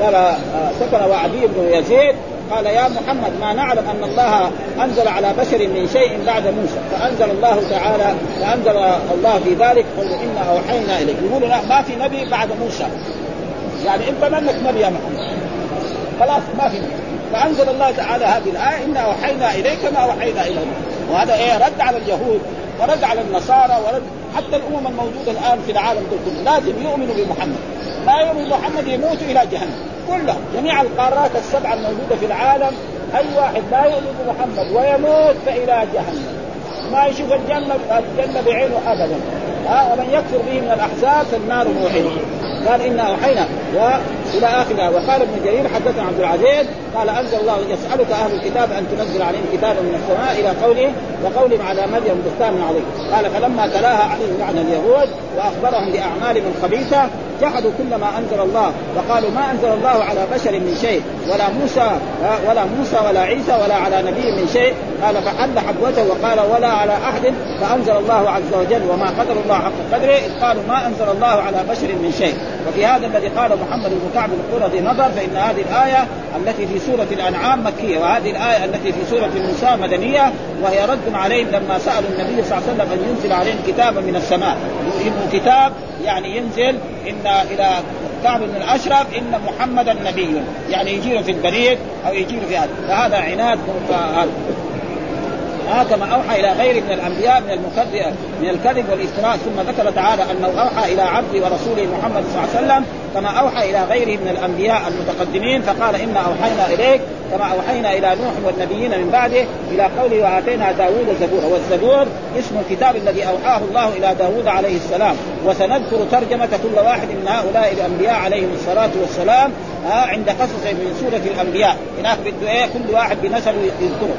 قال سكن وعدي بن يزيد قال يا محمد ما نعلم أن الله أنزل على بشر من شيء بعد موسى فأنزل الله تعالى فأنزل الله في ذلك قل إنا أوحينا إليك. يقولوا لا ما في نبي بعد موسى. يعني انت منك نبي يا محمد. خلاص ما في نبي. فأنزل الله تعالى هذه الآية إنا أوحينا إليك ما أوحينا إلى وهذا إيه؟ رد على اليهود ورد على النصارى ورد حتى الأمم الموجودة الآن في العالم كله. لازم يؤمنوا بمحمد. لا يؤمن بمحمد يموت إلى جهنم. كلهم. جميع القارات السبعة الموجودة في العالم أي واحد لا يؤمن بمحمد ويموت فإلى جهنم. ما يشوف الجنة الجنة بعينه ابدا. ومن يكفر به من الأحزاب فالنار موحده قال إنا أوحينا إلى آخرها. وقال ابن جرير حدثنا عبد العزيز قال أنزل الله يسألك أهل الكتاب أن تنزل عليهم كتابا من السماء إلى قوله وقولهم على مريم بستان عليه قال فلما تلاها عليهم لعن اليهود وأخبرهم باعمالهم الخبيثه جحدوا كل ما أنزل الله. وقالوا ما أنزل الله على بشر من شيء ولا موسى ولا موسى ولا عيسى ولا على نبي من شيء. قال فحل حبوته وقال ولا على أحد فأنزل الله عز وجل. وما قدر الله حق قدره إذ قالوا ما أنزل الله على بشر من شيء. وفي هذا الذي قال محمد بن كعب القرظي نظر فإن هذه الآية التي في سورة الأنعام مكية وهذه الآية التي في سورة النساء مدنية وهي رد عليهم لما سألوا النبي صلى الله عليه وسلم أن ينزل عليهم كتابا من السماء. انه كتاب يعني ينزل إن إلى كعب بن الأشرف إن محمدا نبي. يعني يجيله في البريد أو يجيله في هذا. فهذا عناد آه كما أوحى إلى غيره من الأنبياء من المكذب من الكذب والافتراء ثم ذكر تعالى أنه أوحى إلى عبده ورسوله محمد صلى الله عليه وسلم كما أوحى إلى غيره من الأنبياء المتقدمين. فقال إنا أوحينا إليك كما أوحينا إلى نوح والنبيين من بعده إلى قوله وآتينا داوود زبورا والزبور. اسم الكتاب الذي أوحاه الله إلى داوود عليه السلام. وسنذكر ترجمة كل واحد من هؤلاء الأنبياء عليهم الصلاة والسلام. عند قصص من سورة الأنبياء. هناك بده إيه؟ كل واحد بنسل يذكره.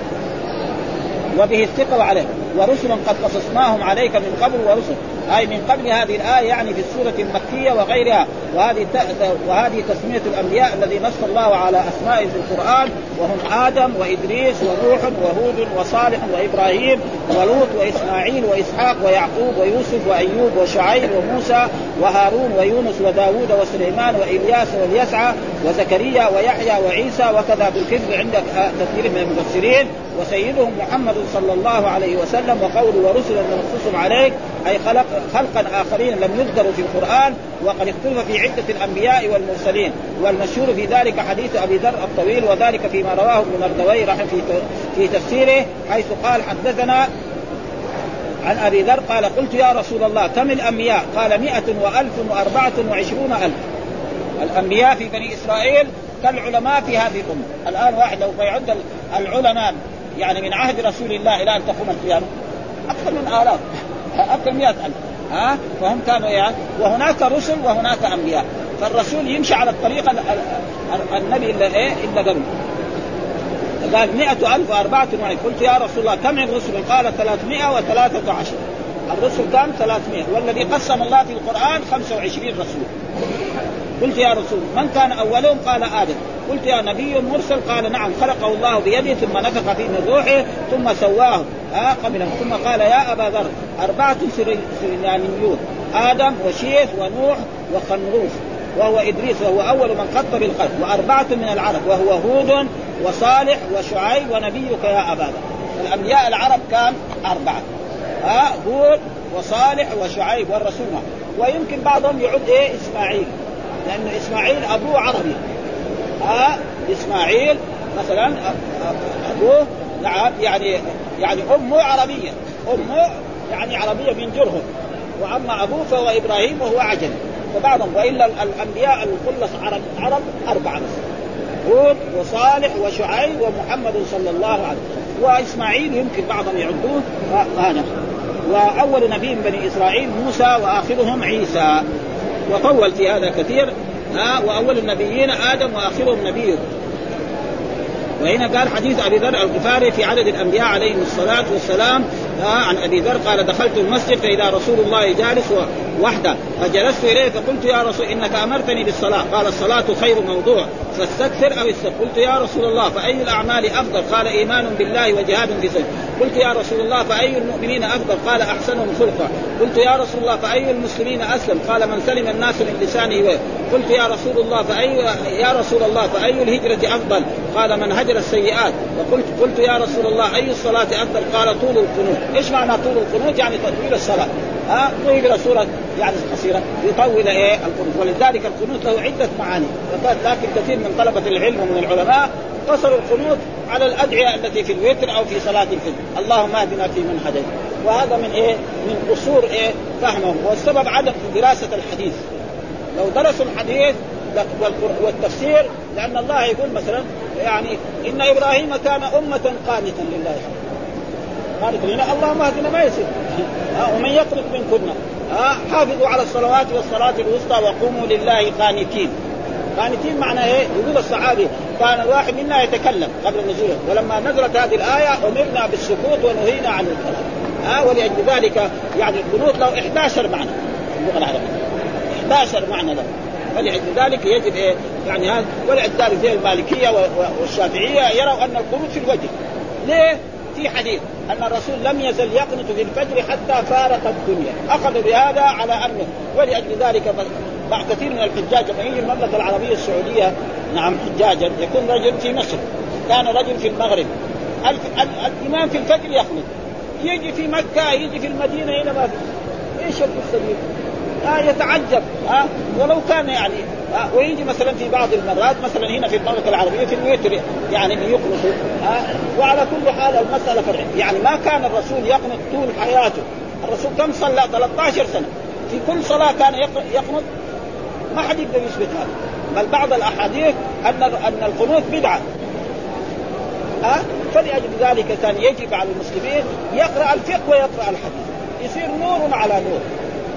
وبه الثقة عليه ورسلا قد قصصناهم عليك من قبل ورسل أي من قبل هذه الآية يعني في السورة المكية وغيرها. وهذه وهذه تسمية الأنبياء الذي نص الله على أسمائهم في القرآن وهم آدم وإدريس ونوح وهود وصالح وإبراهيم ولوط وإسماعيل وإسحاق ويعقوب ويوسف وأيوب وشعيب وموسى وهارون ويونس وداود وسليمان وإلياس واليسعى وزكريا ويحيى وعيسى وكذا بالكذب عند كثير من المفسرين. وسيدهم محمد صلى الله عليه وسلم وقول ورسلا نقصصهم عليك أي خلق خلقا آخرين لم يذكروا في القرآن وقد اختلف في عدة الأنبياء والمرسلين. والمشهور في ذلك حديث أبي ذر الطويل وذلك فيما رواه ابن مردوي في في تفسيره حيث قال حدثنا عن أبي ذر قال قلت يا رسول الله كم الأنبياء؟ قال مئة وألف وأربعة وعشرون ألف. الأنبياء في بني إسرائيل كالعلماء في هذه الأمة، الآن واحد لو يعد العلماء يعني من عهد رسول الله إلى أن تقوم القيامة. أكثر من آلاف. أكثر من 100000 ها؟ فهم كانوا يعني وهناك رسل وهناك أنبياء. فالرسول يمشي على الطريقة النبي الا إيه؟ الا قال ألف وأربعة وعشرين. قلت يا رسول الله كم الرسل؟ قال ثلاثمائة وثلاثة عشر. الرسل كان ثلاثمائة. والذي قسم الله في القرآن خمسة وعشرين رسول. قلت يا رسول من كان أولهم؟ قال آدم. قلت يا نبي مرسل؟ قال نعم. خلقه الله بيده ثم نفخ فيه من روحه ثم سواه. آه قبله. ثم قال يا أبا ذر أربعة سريانيون آدم وشيث ونوح وخنروف وهو إدريس وهو أول من خط بالخلق وأربعة من العرب وهو هود وصالح وشعيب ونبيك يا أبا ذر الأنبياء العرب كان أربعة. ها هود وصالح وشعيب والرسول ويمكن بعضهم يعد إيه؟ إسماعيل. لأن إسماعيل أبوه عربي. ها إسماعيل مثلا أبوه نعم يعني يعني أمه عربية. أمه يعني عربية من جرهم. وأما أبوه فهو إبراهيم وهو عجمي وبعضهم وإلا الأنبياء الخلص عرب عرب أربعة بس هود وصالح وشعيب ومحمد صلى الله عليه وسلم. وإسماعيل يمكن بعضهم يعدوه هذا وأول نبي من بني إسرائيل موسى وآخرهم عيسى. وطول في هذا كثير ها وأول النبيين آدم وآخرهم نبي وهنا قال حديث أبي ذر الغفاري في عدد الأنبياء عليهم الصلاة والسلام عن أبي ذر قال دخلت المسجد فإذا رسول الله جالس وحده فجلست إليه فقلت يا رسول إنك أمرتني بالصلاة. قال الصلاة خير موضوع فاستكثر أو استكثر قلت يا رسول الله فأي الأعمال أفضل؟ قال إيمان بالله وجهاد في سبيل قلت يا رسول الله فأي المؤمنين افضل قال أحسنهم خلقا. قلت يا رسول الله فأي المسلمين أسلم؟ قال من سلم الناس من لسانه قلت يا رسول الله فاي يا رسول الله فأي الهجرة أفضل؟ قال من هجر السيئات. وقلت قلت يا رسول الله أي الصلاة أفضل؟ قال طول القنوت. إيش معنى طول القنوت؟ يعني تطويل الصلاة. ها؟ طويل سورة يعني قصيرة يطول إيه؟ القنوت ولذلك القنوت له عدة معاني. لكن كثير من طلبة العلم ومن العلماء قصروا القنوت على الأدعية التي في الوتر أو في صلاة الفجر. اللهم اهدنا في من هديت. وهذا من إيه؟ من قصور إيه؟ فهمه والسبب عدم دراسة الحديث. لو درسوا الحديث والتفسير لأن الله يقول مثلا يعني إن إبراهيم كان أمة قانتا لله. قالت لنا اللهم اهدنا ما يصير ومن يقرب منكن حافظوا على الصلوات والصلاة الوسطى وقوموا لله قانتين. قانتين معنى إيه؟ يقول الصحابي كان الواحد منا يتكلم قبل نزوله ولما نزلت هذه الآية أمرنا بالسكوت ونهينا عن الكلام. آه ولأجل ذلك يعني القنوت له 11 معنى. اللغة العربية. 11 معنى له فلأجل ذلك يجب إيه؟ يعني هذا ولأجل ذلك زي المالكية والشافعية يروا أن القنوت في الوجه. ليه؟ في حديث أن الرسول لم يزل يقنط في الفجر حتى فارق الدنيا، اخذوا بهذا على أنه ولأجل ذلك كثير من الحجاج لما يجي المملكة العربية السعودية. نعم حجاجا يكون رجل في مصر. كان رجل في المغرب. الإمام في الفجر يقنط. يجي في مكة يجي في المدينة هنا ما في. إيش القصة؟ آه يتعجب. آه ولو كان يعني ويجي مثلا في بعض المرات مثلا هنا في المملكه العربية في الوتر يعني يقنطوا آه وعلى كل حال المساله فرع يعني ما كان الرسول يقنط طول حياته. الرسول كم صلى؟ 13 سنة. في كل صلاة كان يقنط. ما حد يقدر يثبت هذا. بل بعض الأحاديث أن أن القنوت بدعة. ها؟ فلأجل ذلك كان يجب على المسلمين يقرأ الفقه ويقرأ الحديث. يصير نور على نور.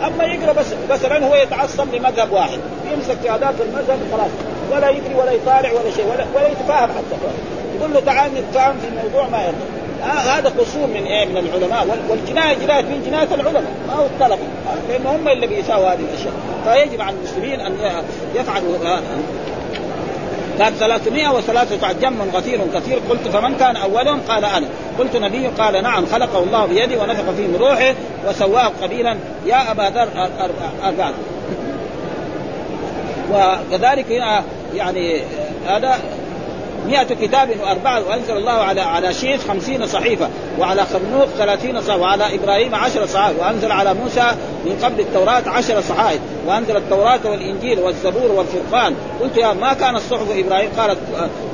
أما يقرأ بس مثلا هو يتعصب لمذهب واحد. يمسك في هذاك المذهب خلاص ولا يدري ولا يطالع ولا شيء ولا, ولا يتفاهم حتى. يقول له تعال نتفاهم في الموضوع ما يرضى. آه هذا قصور من إيه؟ من العلماء. والجنايه جنايه من جناية العلماء. ما هو الطلبه لأن هم اللي بيساووا هذه الأشياء. فيجب على المسلمين أن يفعلوا هذا. قال 313 جم غفير كثير. قلت فمن كان أولهم؟ قال أنا. قلت نبي. قال نعم. خلقه الله بيدي ونفخ فيه من روحه وسواه قبيلا. يا أبا ذر أربعة. وكذلك هنا يعني هذا مئة كتاب وأربعة وأنزل الله على على شيخ خمسين صحيفة وعلى خنوق ثلاثين صحيفة وعلى إبراهيم عشر صحائف وأنزل على موسى من قبل التوراة عشر صحائف وأنزل التوراة والإنجيل والزبور والفرقان. قلت يا ما كانت صحف إبراهيم؟ قالت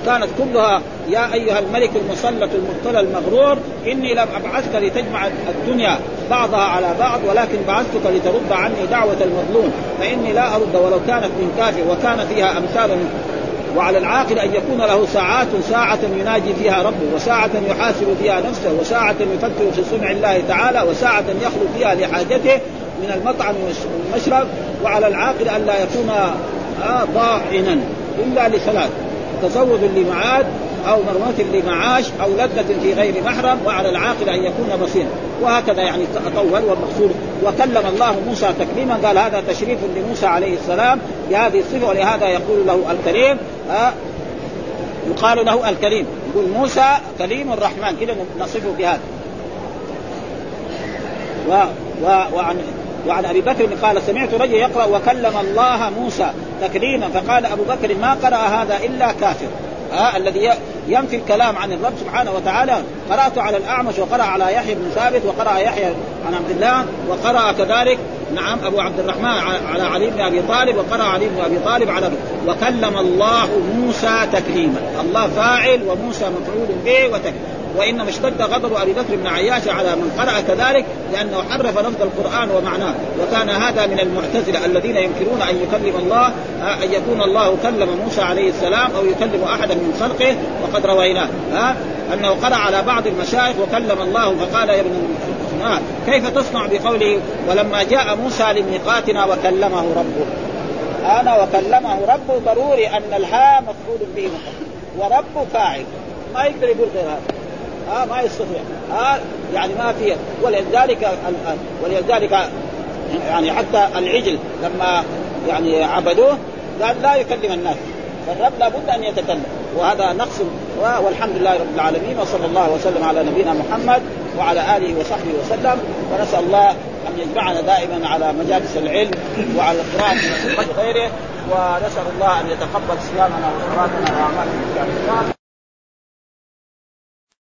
كانت كلها يا أيها الملك المسلط المبتلى المغرور إني لم أبعثك لتجمع الدنيا بعضها على بعض ولكن بعثتك لترد عني دعوة المظلوم فإني لا أرد ولو كانت من كافر وكان فيها أمثال وعلى العاقل أن يكون له ساعات ساعة يناجي فيها ربه وساعة يحاسب فيها نفسه وساعة يفكر في صنع الله تعالى وساعة يخلو فيها لحاجته من المطعم والمشرب. وعلى العاقل أن لا يكون ضاعنا إلا لثلاث تزوج لمعاد أو مرمة لمعاش أو لذة في غير محرم وعلى العاقل أن يكون بصيرا. وهكذا يعني اطول والمقصود وكلم الله موسى تكليما قال هذا تشريف لموسى عليه السلام بهذه الصفة ولهذا يقول له الكريم آه يقال له الكريم. يقول موسى كليم الرحمن. كذا نصفه بهذا. و و وعن وعن أبي بكر قال سمعت رجل يقرأ وكلم الله موسى تكليما فقال أبو بكر ما قرأ هذا إلا كافر. آه الذي ينفي الكلام عن الرب سبحانه وتعالى. قرأت على الأعمش وقرأ على يحيى بن ثابت وقرأ يحيى عن عبد الله وقرأ كذلك نعم أبو عبد الرحمن على علي بن أبي طالب وقرأ علي بن أبي طالب على وكلم الله موسى تكليما. الله فاعل وموسى مفعول به وتكليم وانما اشتد غضب أبي بكر بن عياش على من قرأ كذلك لأنه حرف لفظ القرآن ومعناه. وكان هذا من المعتزلة الذين ينكرون أن يكلم الله أن يكون الله كلم موسى عليه السلام أو يكلم أحدا من خلقه وقد رويناه. ها؟ أنه قرأ على بعض المشايخ وكلم الله فقال يا ابن كيف تصنع بقوله ولما جاء موسى لميقاتنا وكلمه ربه أنا وكلمه ربه ضروري أن الهاء مفعول به ورب فاعل. ما يقدر يقول غير هذا. آه ما يستطيع. آه يعني ما في ولذلك ولذلك يعني حتى العجل لما يعني عبدوه قال لا يكلم الناس. فالرب لابد أن يتكلم. وهذا نقص. والحمد لله رب العالمين وصلى الله وسلم على نبينا محمد وعلى آله وصحبه وسلم. ونسأل الله أن يجمعنا دائما على مجالس العلم وعلى القراءه وغيره. ونسأل الله أن يتقبل صيامنا وصلاتنا وأعمالنا